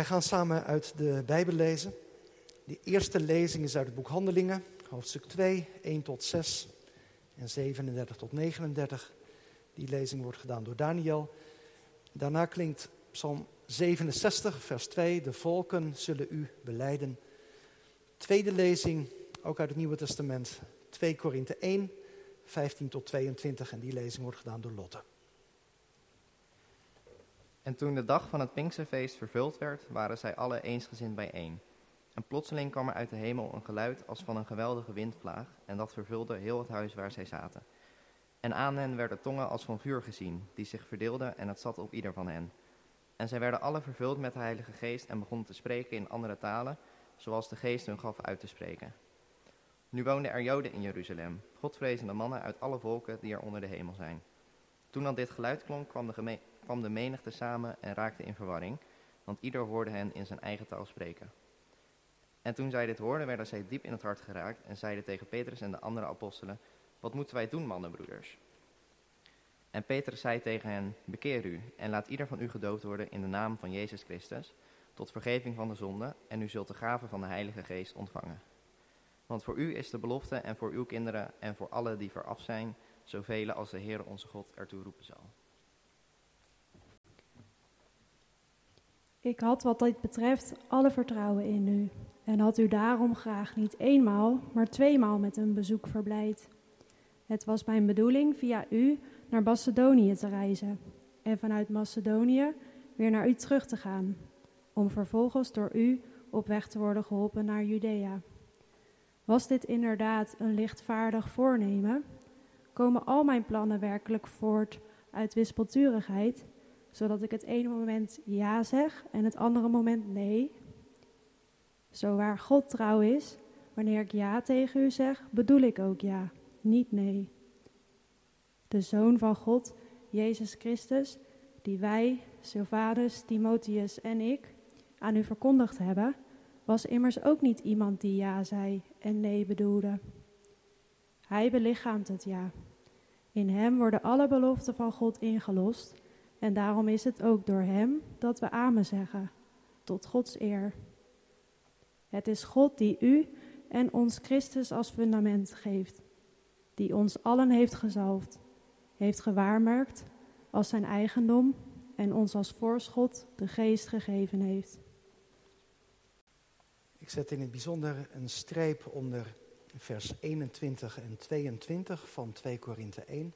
Wij gaan samen uit de Bijbel lezen. De eerste lezing is uit het boek Handelingen, hoofdstuk 2, 1 tot 6 en 37 tot 39. Die lezing wordt gedaan door Daniel. Daarna klinkt Psalm 67, vers 2. De volken zullen u beleiden. Tweede lezing, ook uit het Nieuwe Testament. 2 Korinthe 1, 15 tot 22. En die lezing wordt gedaan door Lotte. En toen de dag van het Pinksterfeest vervuld werd, waren zij alle eensgezind bijeen. En plotseling kwam er uit de hemel een geluid als van een geweldige windvlaag, en dat vervulde heel het huis waar zij zaten. En aan hen werden tongen als van vuur gezien, die zich verdeelden en het zat op ieder van hen. En zij werden alle vervuld met de Heilige Geest en begonnen te spreken in andere talen, zoals de Geest hun gaf uit te spreken. Nu woonden er Joden in Jeruzalem, godvrezende mannen uit alle volken die er onder de hemel zijn. Toen dan dit geluid klonk, kwam de, kwam de menigte samen en raakte in verwarring, want ieder hoorde hen in zijn eigen taal spreken. En toen zij dit hoorden, werden zij diep in het hart geraakt en zeiden tegen Petrus en de andere apostelen, wat moeten wij doen, mannenbroeders? En Petrus zei tegen hen, bekeer u en laat ieder van u gedoopt worden in de naam van Jezus Christus, tot vergeving van de zonde, en u zult de gave van de Heilige Geest ontvangen. Want voor u is de belofte en voor uw kinderen en voor alle die veraf zijn, zoveel als de Heer onze God ertoe roepen zal. Ik had wat dit betreft alle vertrouwen in u en had u daarom graag niet eenmaal, maar tweemaal met een bezoek verblijd. Het was mijn bedoeling via u naar Macedonië te reizen en vanuit Macedonië weer naar u terug te gaan, om vervolgens door u op weg te worden geholpen naar Judea. Was dit inderdaad een lichtvaardig voornemen? Komen al mijn plannen werkelijk voort uit wispelturigheid, zodat ik het ene moment ja zeg en het andere moment nee? Zo waar God trouw is, wanneer ik ja tegen u zeg, bedoel ik ook ja, niet nee. De Zoon van God, Jezus Christus, die wij, Silvanus, Timotheus en ik, aan u verkondigd hebben, was immers ook niet iemand die ja zei en nee bedoelde. Hij belichaamt het ja. In hem worden alle beloften van God ingelost en daarom is het ook door hem dat we amen zeggen, tot Gods eer. Het is God die u en ons Christus als fundament geeft, die ons allen heeft gezalfd, heeft gewaarmerkt als zijn eigendom en ons als voorschot de geest gegeven heeft. Ik zet in het bijzonder een streep onder vers 21 en 22 van 2 Korinthe 1.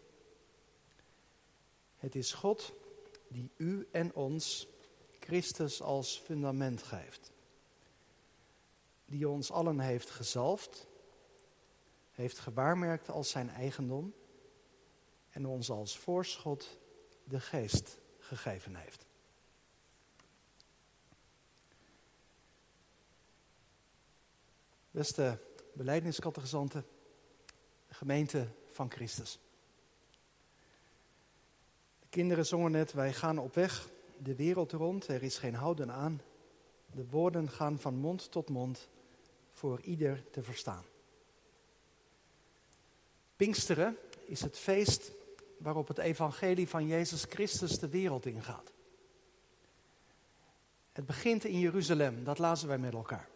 Het is God die u en ons Christus als fundament geeft. Die ons allen heeft gezalfd, heeft gewaarmerkt als zijn eigendom en ons als voorschot de geest gegeven heeft. Beste beleidingskattegezanten, gemeente van Christus. De kinderen zongen net, wij gaan op weg de wereld rond, er is geen houden aan. De woorden gaan van mond tot mond voor ieder te verstaan. Pinksteren is het feest waarop het evangelie van Jezus Christus de wereld ingaat. Het begint in Jeruzalem, dat lazen wij met elkaar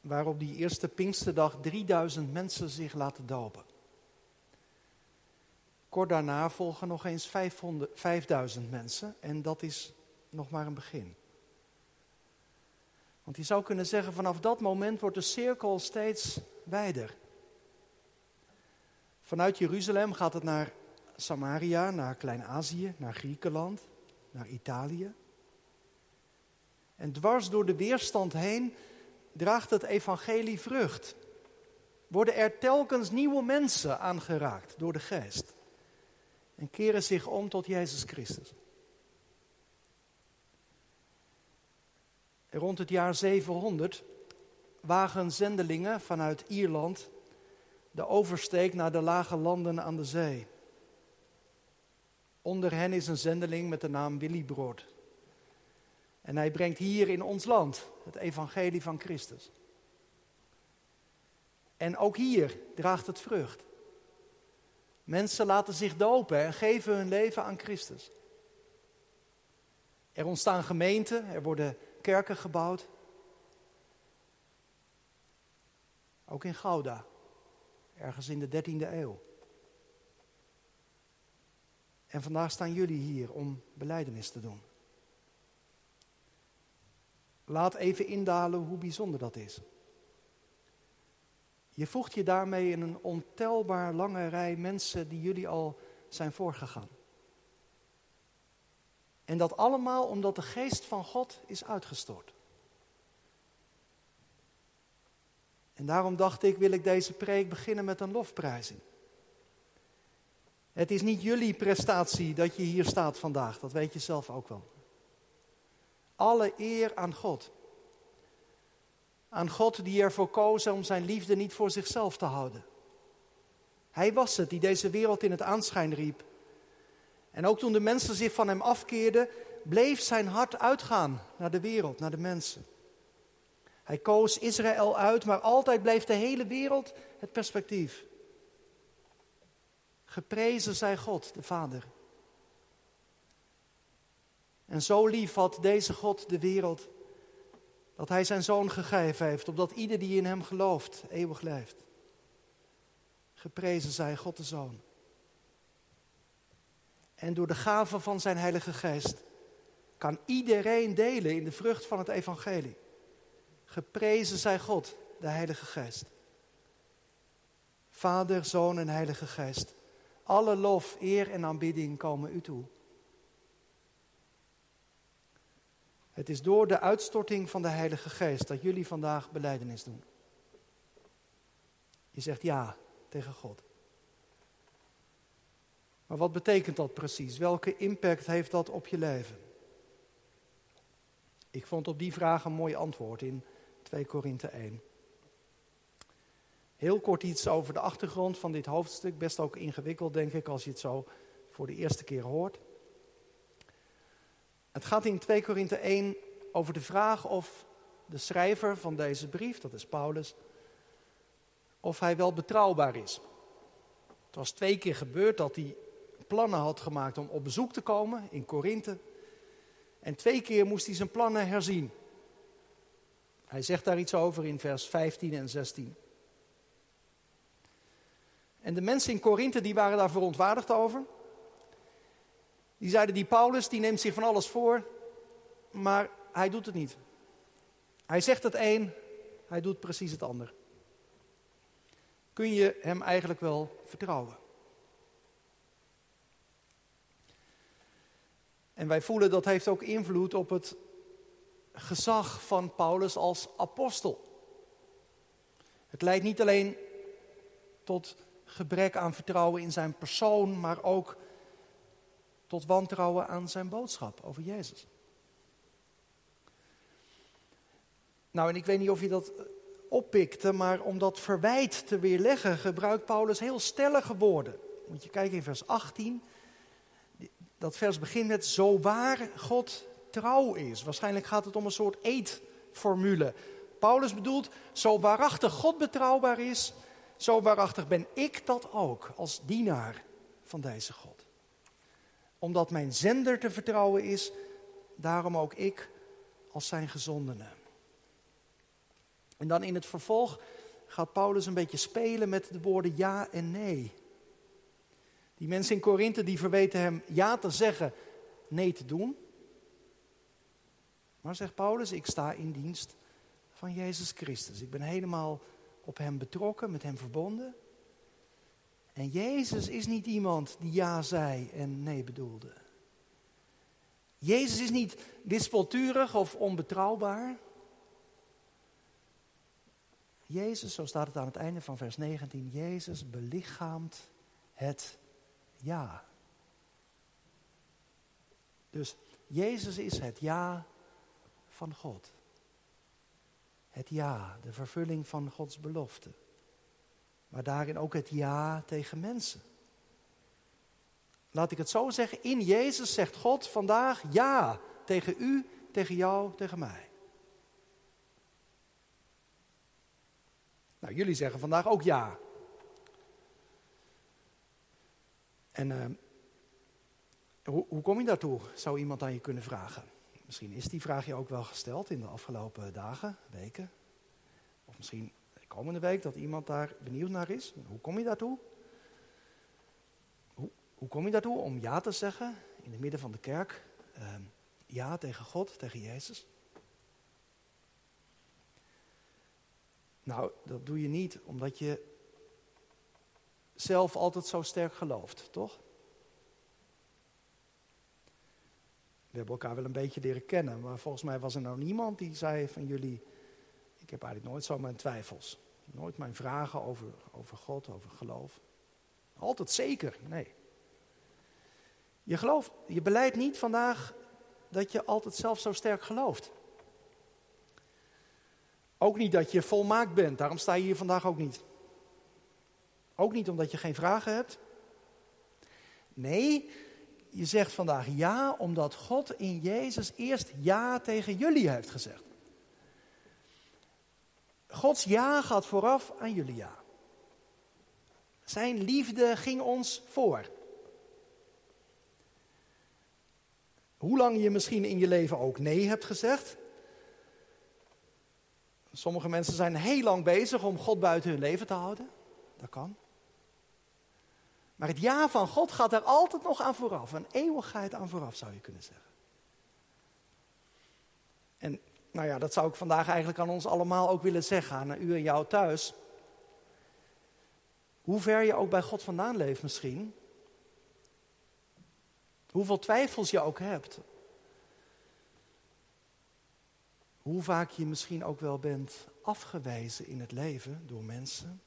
waar op die eerste Pinksterdag 3000 mensen zich laten dopen. Kort daarna volgen nog eens 500, 5000 mensen en dat is nog maar een begin. Want je zou kunnen zeggen, vanaf dat moment wordt de cirkel steeds wijder. Vanuit Jeruzalem gaat het naar Samaria, naar Klein-Azië, naar Griekenland, naar Italië. En dwars door de weerstand heen draagt het evangelie vrucht. Worden er telkens nieuwe mensen aangeraakt door de geest. En keren zich om tot Jezus Christus. Rond het jaar 700 wagen zendelingen vanuit Ierland de oversteek naar de lage landen aan de zee. Onder hen is een zendeling met de naam Willy Brood. En hij brengt hier in ons land het evangelie van Christus. En ook hier draagt het vrucht. Mensen laten zich dopen en geven hun leven aan Christus. Er ontstaan gemeenten, er worden kerken gebouwd. Ook in Gouda, ergens in de 13e eeuw. En vandaag staan jullie hier om beleidenis te doen. Laat even indalen hoe bijzonder dat is. Je voegt je daarmee in een ontelbaar lange rij mensen die jullie al zijn voorgegaan. En dat allemaal omdat de geest van God is uitgestort. En daarom dacht ik, wil ik deze preek beginnen met een lofprijzing. Het is niet jullie prestatie dat je hier staat vandaag, dat weet je zelf ook wel. Alle eer aan God. Aan God die ervoor koos om zijn liefde niet voor zichzelf te houden. Hij was het die deze wereld in het aanschijn riep. En ook toen de mensen zich van hem afkeerden, bleef zijn hart uitgaan naar de wereld, naar de mensen. Hij koos Israël uit, maar altijd bleef de hele wereld het perspectief. Geprezen zij God, de Vader. En zo lief had deze God de wereld, dat Hij zijn Zoon gegeven heeft, opdat ieder die in Hem gelooft eeuwig leeft. Geprezen zij God de Zoon. En door de gave van zijn Heilige Geest kan iedereen delen in de vrucht van het Evangelie. Geprezen zij God, de Heilige Geest. Vader, Zoon en Heilige Geest. Alle lof, eer en aanbidding komen u toe. Het is door de uitstorting van de Heilige Geest dat jullie vandaag beleidenis doen. Je zegt ja tegen God. Maar wat betekent dat precies? Welke impact heeft dat op je leven? Ik vond op die vraag een mooi antwoord in 2 Korinthe 1. Heel kort iets over de achtergrond van dit hoofdstuk. Best ook ingewikkeld, denk ik, als je het zo voor de eerste keer hoort. Het gaat in 2 Korinthe 1 over de vraag of de schrijver van deze brief, dat is Paulus, of hij wel betrouwbaar is. Het was twee keer gebeurd dat hij plannen had gemaakt om op bezoek te komen in Korinthe. En twee keer moest hij zijn plannen herzien. Hij zegt daar iets over in vers 15 en 16. En de mensen in Korinthe die waren daar verontwaardigd over. Die zeiden, die Paulus die neemt zich van alles voor, maar hij doet het niet. Hij zegt het een, hij doet precies het ander. Kun je hem eigenlijk wel vertrouwen? En wij voelen dat heeft ook invloed op het gezag van Paulus als apostel. Het leidt niet alleen tot gebrek aan vertrouwen in zijn persoon, maar ook tot wantrouwen aan zijn boodschap over Jezus. Nou, en ik weet niet of je dat oppikte, maar om dat verwijt te weerleggen gebruikt Paulus heel stellige woorden. Moet je kijken in vers 18. Dat vers begint met zo waar God trouw is. Waarschijnlijk gaat het om een soort eetformule. Paulus bedoelt, zo waarachtig God betrouwbaar is, zo waarachtig ben ik dat ook als dienaar van deze God. Omdat mijn zender te vertrouwen is, daarom ook ik als zijn gezondene. En dan in het vervolg gaat Paulus een beetje spelen met de woorden ja en nee. Die mensen in Korinthe die verweten hem ja te zeggen, nee te doen. Maar zegt Paulus, ik sta in dienst van Jezus Christus. Ik ben helemaal op hem betrokken, met hem verbonden. En Jezus is niet iemand die ja zei en nee bedoelde. Jezus is niet wispelturig of onbetrouwbaar. Jezus, zo staat het aan het einde van vers 19, Jezus belichaamt het ja. Dus Jezus is het ja van God. Het ja, de vervulling van Gods belofte. Maar daarin ook het ja tegen mensen. Laat ik het zo zeggen, in Jezus zegt God vandaag ja tegen u, tegen jou, tegen mij. Nou, jullie zeggen vandaag ook ja. En uh, hoe, hoe kom je daartoe, zou iemand aan je kunnen vragen. Misschien is die vraag je ook wel gesteld in de afgelopen dagen, weken. Of misschien komende week dat iemand daar benieuwd naar is. Hoe kom je daartoe? Hoe, hoe kom je daartoe om ja te zeggen in het midden van de kerk? Ehm, ja tegen God, tegen Jezus? Nou, dat doe je niet omdat je zelf altijd zo sterk gelooft, toch? We hebben elkaar wel een beetje leren kennen, maar volgens mij was er nou niemand die zei van jullie, ik heb eigenlijk nooit zo mijn twijfels. Nooit mijn vragen over, over God, over geloof. Altijd zeker, nee. Je gelooft, je beleidt niet vandaag dat je altijd zelf zo sterk gelooft. Ook niet dat je volmaakt bent, daarom sta je hier vandaag ook niet. Ook niet omdat je geen vragen hebt. Nee, je zegt vandaag ja omdat God in Jezus eerst ja tegen jullie heeft gezegd. Gods ja gaat vooraf aan jullie ja. Zijn liefde ging ons voor. Hoe lang je misschien in je leven ook nee hebt gezegd. Sommige mensen zijn heel lang bezig om God buiten hun leven te houden. Dat kan. Maar het ja van God gaat er altijd nog aan vooraf. Een eeuwigheid aan vooraf zou je kunnen zeggen. En nou ja, dat zou ik vandaag eigenlijk aan ons allemaal ook willen zeggen. Aan u en jou thuis. Hoe ver je ook bij God vandaan leeft misschien. Hoeveel twijfels je ook hebt. Hoe vaak je misschien ook wel bent afgewezen in het leven door mensen.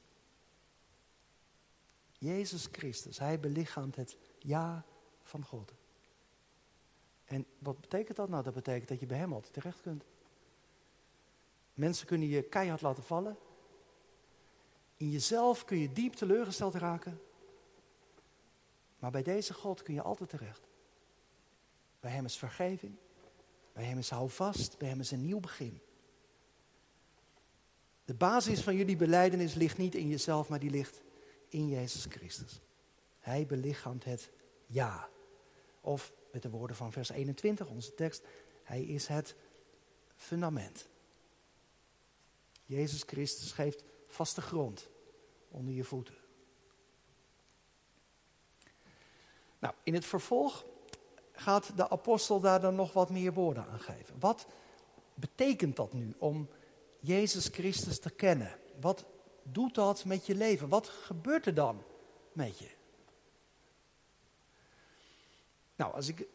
Jezus Christus, hij belichaamt het ja van God. En wat betekent dat? Nou, dat betekent dat je bij hem altijd terecht kunt. Mensen kunnen je keihard laten vallen. In jezelf kun je diep teleurgesteld raken. Maar bij deze God kun je altijd terecht. Bij hem is vergeving. Bij hem is houvast. Bij hem is een nieuw begin. De basis van jullie beleidenis ligt niet in jezelf, maar die ligt in Jezus Christus. Hij belichaamt het ja. Of met de woorden van vers 21, onze tekst, hij is het fundament. Jezus Christus geeft vaste grond onder je voeten. Nou, in het vervolg gaat de apostel daar dan nog wat meer woorden aan geven. Wat betekent dat nu om Jezus Christus te kennen? Wat doet dat met je leven? Wat gebeurt er dan met je? Nou, als ik.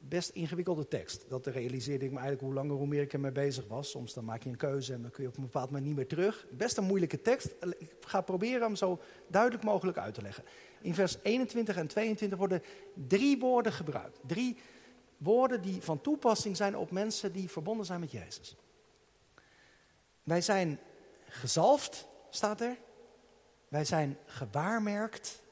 Best ingewikkelde tekst. Dat realiseerde ik me eigenlijk hoe langer hoe meer ik ermee bezig was. Soms dan maak je een keuze en dan kun je op een bepaald moment niet meer terug. Best een moeilijke tekst. Ik ga proberen hem zo duidelijk mogelijk uit te leggen. In vers 21 en 22 worden drie woorden gebruikt. Drie woorden die van toepassing zijn op mensen die verbonden zijn met Jezus. Wij zijn gezalfd, staat er. Wij zijn gewaarmerkt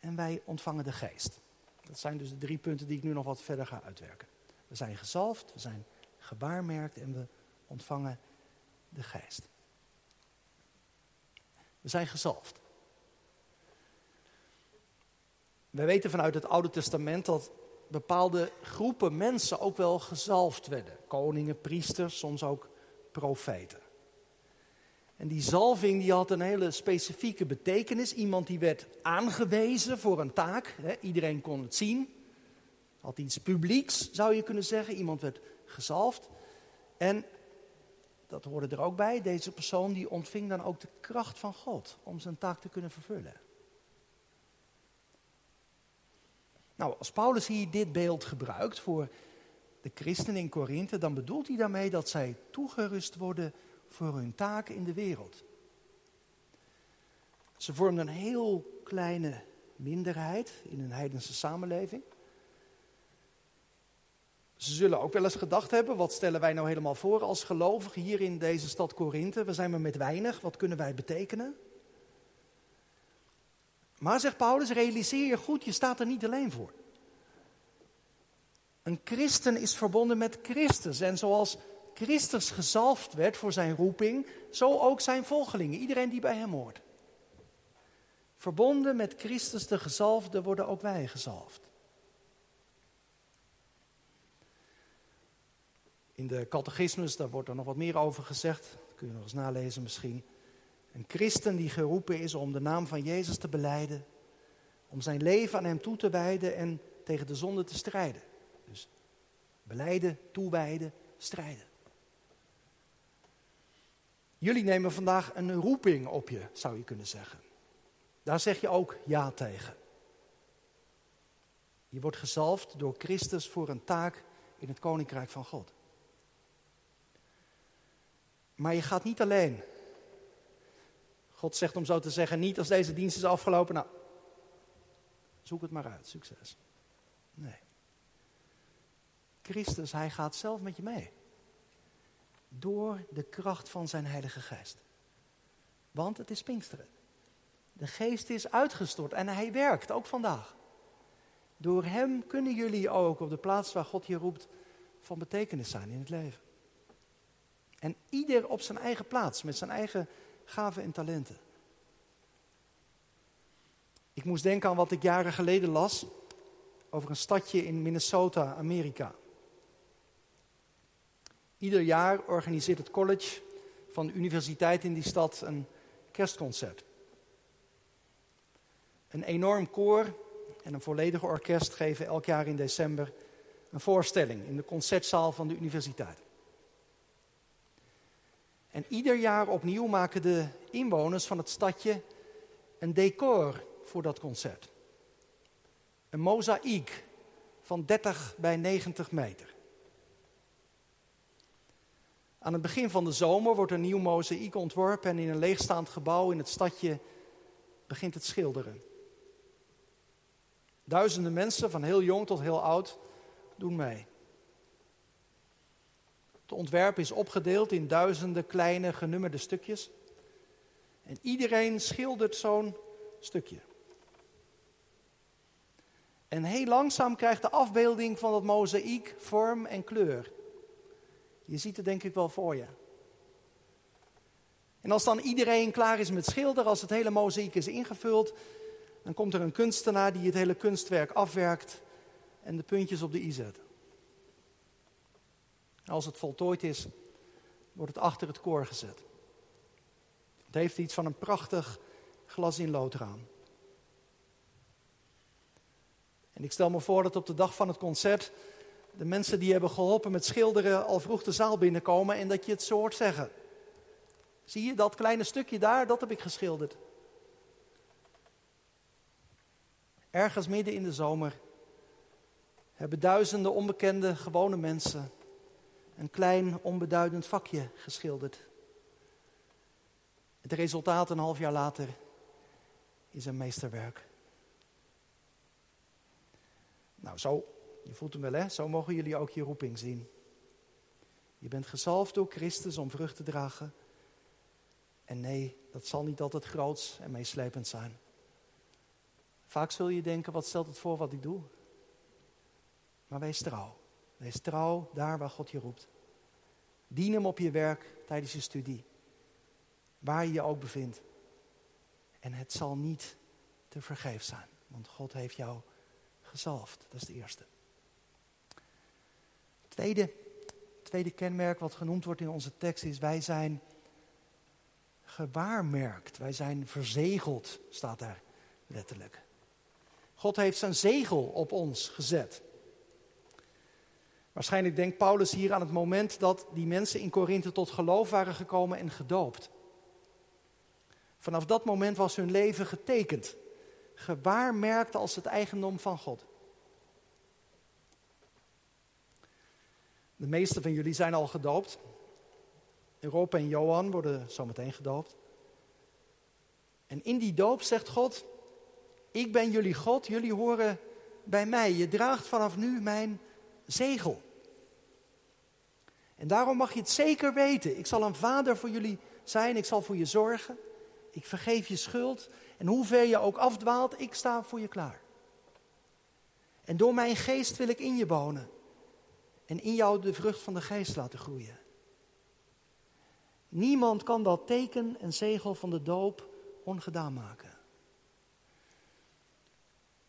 en wij ontvangen de geest. Dat zijn dus de drie punten die ik nu nog wat verder ga uitwerken. We zijn gezalfd, we zijn gewaarmerkt en we ontvangen de geest. We zijn gezalfd. We weten vanuit het Oude Testament dat bepaalde groepen mensen ook wel gezalfd werden. Koningen, priesters, soms ook profeten. En die zalving die had een hele specifieke betekenis. Iemand die werd aangewezen voor een taak. Hè. Iedereen kon het zien. Had iets publieks, zou je kunnen zeggen. Iemand werd gezalfd. En dat hoorde er ook bij. Deze persoon die ontving dan ook de kracht van God om zijn taak te kunnen vervullen. Nou, als Paulus hier dit beeld gebruikt voor de christenen in Korinthe, dan bedoelt hij daarmee dat zij toegerust worden voor hun taak in de wereld. Ze vormden een heel kleine minderheid in een heidense samenleving. Ze zullen ook wel eens gedacht hebben, wat stellen wij nou helemaal voor als gelovigen hier in deze stad Korinthe? We zijn maar met weinig, wat kunnen wij betekenen? Maar zegt Paulus, realiseer je goed, je staat er niet alleen voor. Een christen is verbonden met Christus. En zoals Christus gezalfd werd voor zijn roeping, zo ook zijn volgelingen, iedereen die bij hem hoort. Verbonden met Christus de gezalfde worden ook wij gezalfd. In de catechismus, daar wordt er nog wat meer over gezegd. Dat kun je nog eens nalezen misschien. Een christen die geroepen is om de naam van Jezus te beleiden. Om zijn leven aan hem toe te wijden en tegen de zonde te strijden. Dus beleiden, toewijden, strijden. Jullie nemen vandaag een roeping op je, zou je kunnen zeggen. Daar zeg je ook ja tegen. Je wordt gezalfd door Christus voor een taak in het koninkrijk van God. Maar je gaat niet alleen. God zegt om zo te zeggen, niet als deze dienst is afgelopen, nou, zoek het maar uit, succes. Nee. Christus, hij gaat zelf met je mee. Door de kracht van zijn Heilige Geest. Want het is Pinksteren. De Geest is uitgestort en hij werkt, ook vandaag. Door hem kunnen jullie ook op de plaats waar God je roept van betekenis zijn in het leven. En ieder op zijn eigen plaats, met zijn eigen gaven en talenten. Ik moest denken aan wat ik jaren geleden las over een stadje in Minnesota, Amerika. Ieder jaar organiseert het college van de universiteit in die stad een kerstconcert. Een enorm koor en een volledig orkest geven elk jaar in december een voorstelling in de concertzaal van de universiteit. En ieder jaar opnieuw maken de inwoners van het stadje een decor voor dat concert. Een mozaïek van 30 bij 90 meter. Aan het begin van de zomer wordt een nieuw mozaïek ontworpen en in een leegstaand gebouw in het stadje begint het schilderen. Duizenden mensen, van heel jong tot heel oud, doen mee. Het ontwerp is opgedeeld in duizenden kleine genummerde stukjes. En iedereen schildert zo'n stukje. En heel langzaam krijgt de afbeelding van het mozaïek vorm en kleur. Je ziet het denk ik wel voor je. En als dan iedereen klaar is met schilderen, als het hele mozaïek is ingevuld, dan komt er een kunstenaar die het hele kunstwerk afwerkt en de puntjes op de i zet. Als het voltooid is, wordt het achter het koor gezet. Het heeft iets van een prachtig glas in loodraam. En ik stel me voor dat op de dag van het concert de mensen die hebben geholpen met schilderen al vroeg de zaal binnenkomen en dat je het zo hoort zeggen. Zie je dat kleine stukje daar, dat heb ik geschilderd. Ergens midden in de zomer hebben duizenden onbekende gewone mensen een klein onbeduidend vakje geschilderd. Het resultaat een half jaar later is een meesterwerk. Nou, zo, je voelt hem wel hè, zo mogen jullie ook je roeping zien. Je bent gezalfd door Christus om vrucht te dragen. En nee, dat zal niet altijd groots en meeslepend zijn. Vaak zul je denken, wat stelt het voor wat ik doe? Maar wees trouw. Wees trouw daar waar God je roept. Dien hem op je werk tijdens je studie. Waar je je ook bevindt. En het zal niet te vergeef zijn. Want God heeft jou gezalfd. Dat is de eerste. Tweede, tweede kenmerk wat genoemd wordt in onze tekst is wij zijn gewaarmerkt. Wij zijn verzegeld, staat daar letterlijk. God heeft zijn zegel op ons gezet. Waarschijnlijk denkt Paulus hier aan het moment dat die mensen in Korinthe tot geloof waren gekomen en gedoopt. Vanaf dat moment was hun leven getekend, gewaarmerkt als het eigendom van God. De meeste van jullie zijn al gedoopt. Europa en Johan worden zometeen gedoopt. En in die doop zegt God: Ik ben jullie God, jullie horen bij mij. Je draagt vanaf nu mijn zegel. En daarom mag je het zeker weten. Ik zal een vader voor jullie zijn, ik zal voor je zorgen. Ik vergeef je schuld. En hoe ver je ook afdwaalt, ik sta voor je klaar. En door mijn geest wil ik in je wonen. En in jou de vrucht van de geest laten groeien. Niemand kan dat teken en zegel van de doop ongedaan maken.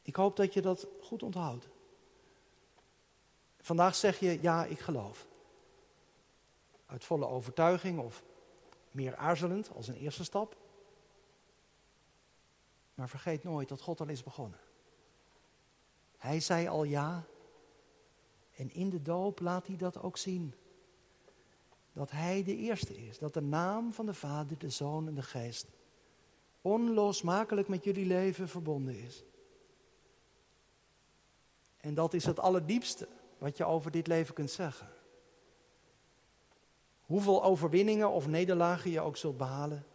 Ik hoop dat je dat goed onthoudt. Vandaag zeg je, ja, ik geloof. uit volle overtuiging of meer aarzelend als een eerste stap. Maar vergeet nooit dat God al is begonnen. Hij zei al ja. En in de doop laat hij dat ook zien. Dat hij de eerste is. Dat de naam van de Vader, de Zoon en de Geest onlosmakelijk met jullie leven verbonden is. En dat is het allerdiepste wat je over dit leven kunt zeggen. Hoeveel overwinningen of nederlagen je ook zult behalen.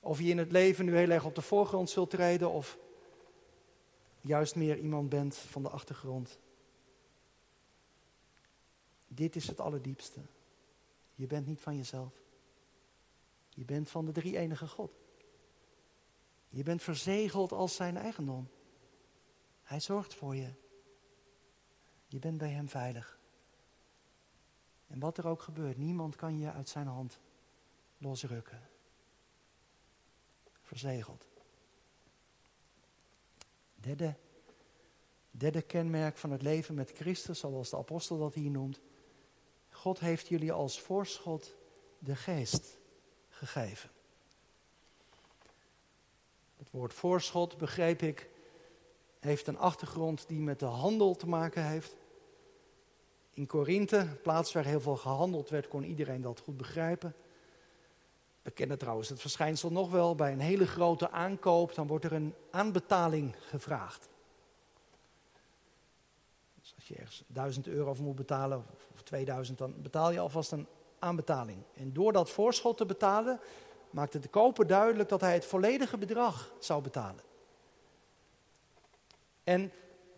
Of je in het leven nu heel erg op de voorgrond zult treden of juist meer iemand bent van de achtergrond. Dit is het allerdiepste. Je bent niet van jezelf. Je bent van de drie enige God. Je bent verzegeld als zijn eigendom. Hij zorgt voor je. Je bent bij hem veilig. En wat er ook gebeurt, niemand kan je uit zijn hand losrukken. Verzegeld. Derde, derde kenmerk van het leven met Christus, zoals de apostel dat hier noemt. God heeft jullie als voorschot de geest gegeven. Het woord voorschot, begreep ik, heeft een achtergrond die met de handel te maken heeft. In Korinthe, plaats waar heel veel gehandeld werd, kon iedereen dat goed begrijpen. We kennen trouwens het verschijnsel nog wel. Bij een hele grote aankoop, dan wordt er een aanbetaling gevraagd. Dus als je ergens 1000 euro voor moet betalen, 2000, dan betaal je alvast een aanbetaling. En door dat voorschot te betalen, maakte de koper duidelijk dat hij het volledige bedrag zou betalen. En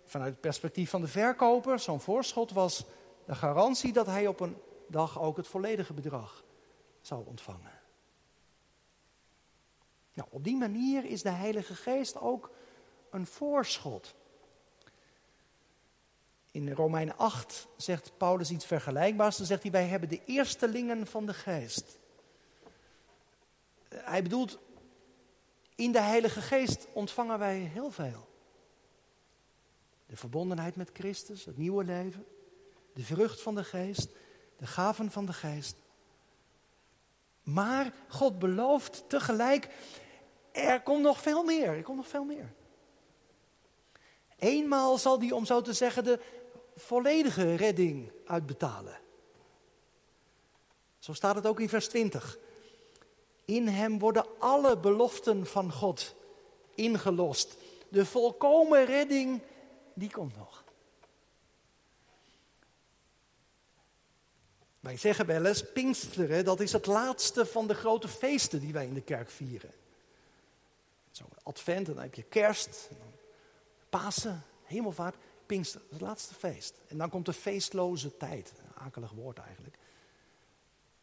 vanuit het perspectief van de verkoper, zo'n voorschot was de garantie dat hij op een dag ook het volledige bedrag zou ontvangen. Nou, op die manier is de Heilige Geest ook een voorschot. In Romeinen 8 zegt Paulus iets vergelijkbaars. Dan zegt hij: Wij hebben de eerstelingen van de Geest. Hij bedoelt, in de Heilige Geest ontvangen wij heel veel. De verbondenheid met Christus, het nieuwe leven, de vrucht van de Geest, de gaven van de Geest. Maar God belooft tegelijk, er komt nog veel meer, er komt nog veel meer. Eenmaal zal hij, om zo te zeggen, de volledige redding uitbetalen. Zo staat het ook in vers 20. In hem worden alle beloften van God ingelost. De volkomen redding, die komt nog. Wij zeggen wel eens, Pinksteren, dat is het laatste van de grote feesten die wij in de kerk vieren. Zo advent, en dan heb je kerst, Pasen, hemelvaart, Pinkster, het laatste feest. En dan komt de feestloze tijd. Een akelig woord eigenlijk.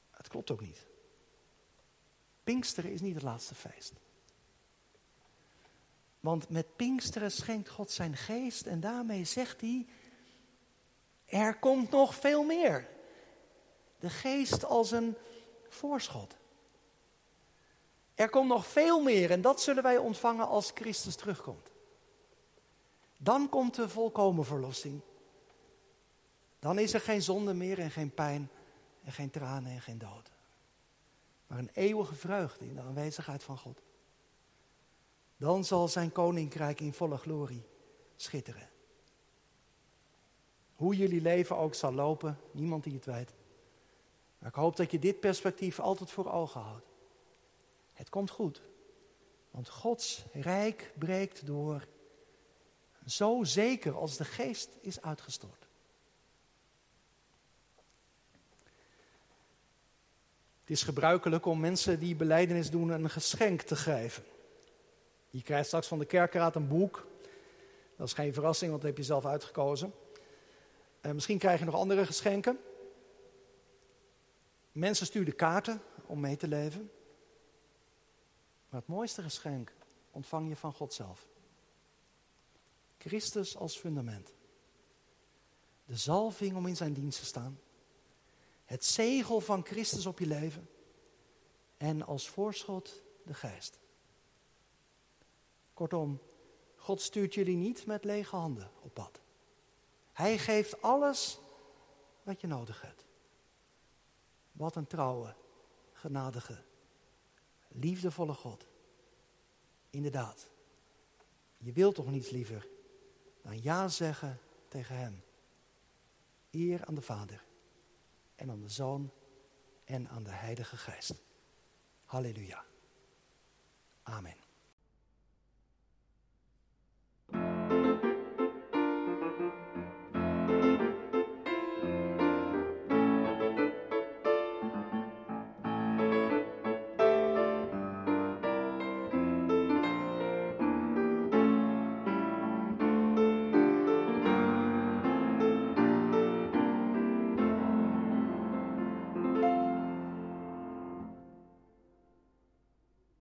Het klopt ook niet. Pinksteren is niet het laatste feest. Want met Pinksteren schenkt God zijn geest en daarmee zegt hij, er komt nog veel meer. De geest als een voorschot. Er komt nog veel meer en dat zullen wij ontvangen als Christus terugkomt. Dan komt de volkomen verlossing. Dan is er geen zonde meer en geen pijn en geen tranen en geen dood. Maar een eeuwige vreugde in de aanwezigheid van God. Dan zal zijn koninkrijk in volle glorie schitteren. Hoe jullie leven ook zal lopen, niemand die het weet. Maar ik hoop dat je dit perspectief altijd voor ogen houdt. Het komt goed, want Gods rijk breekt door zo zeker als de geest is uitgestort. Het is gebruikelijk om mensen die beleidenis doen een geschenk te geven. Je krijgt straks van de kerkraad een boek. Dat is geen verrassing, want dat heb je zelf uitgekozen. Uh, misschien krijg je nog andere geschenken. Mensen sturen kaarten om mee te leven. Maar het mooiste geschenk ontvang je van God zelf. Christus als fundament. De zalving om in zijn dienst te staan. Het zegel van Christus op je leven. En als voorschot de geest. Kortom, God stuurt jullie niet met lege handen op pad. Hij geeft alles wat je nodig hebt. Wat een trouwe, genadige, liefdevolle God. Inderdaad, je wilt toch niets liever dan ja zeggen tegen Hem. Eer aan de Vader en aan de Zoon en aan de Heilige Geest. Halleluja. Amen.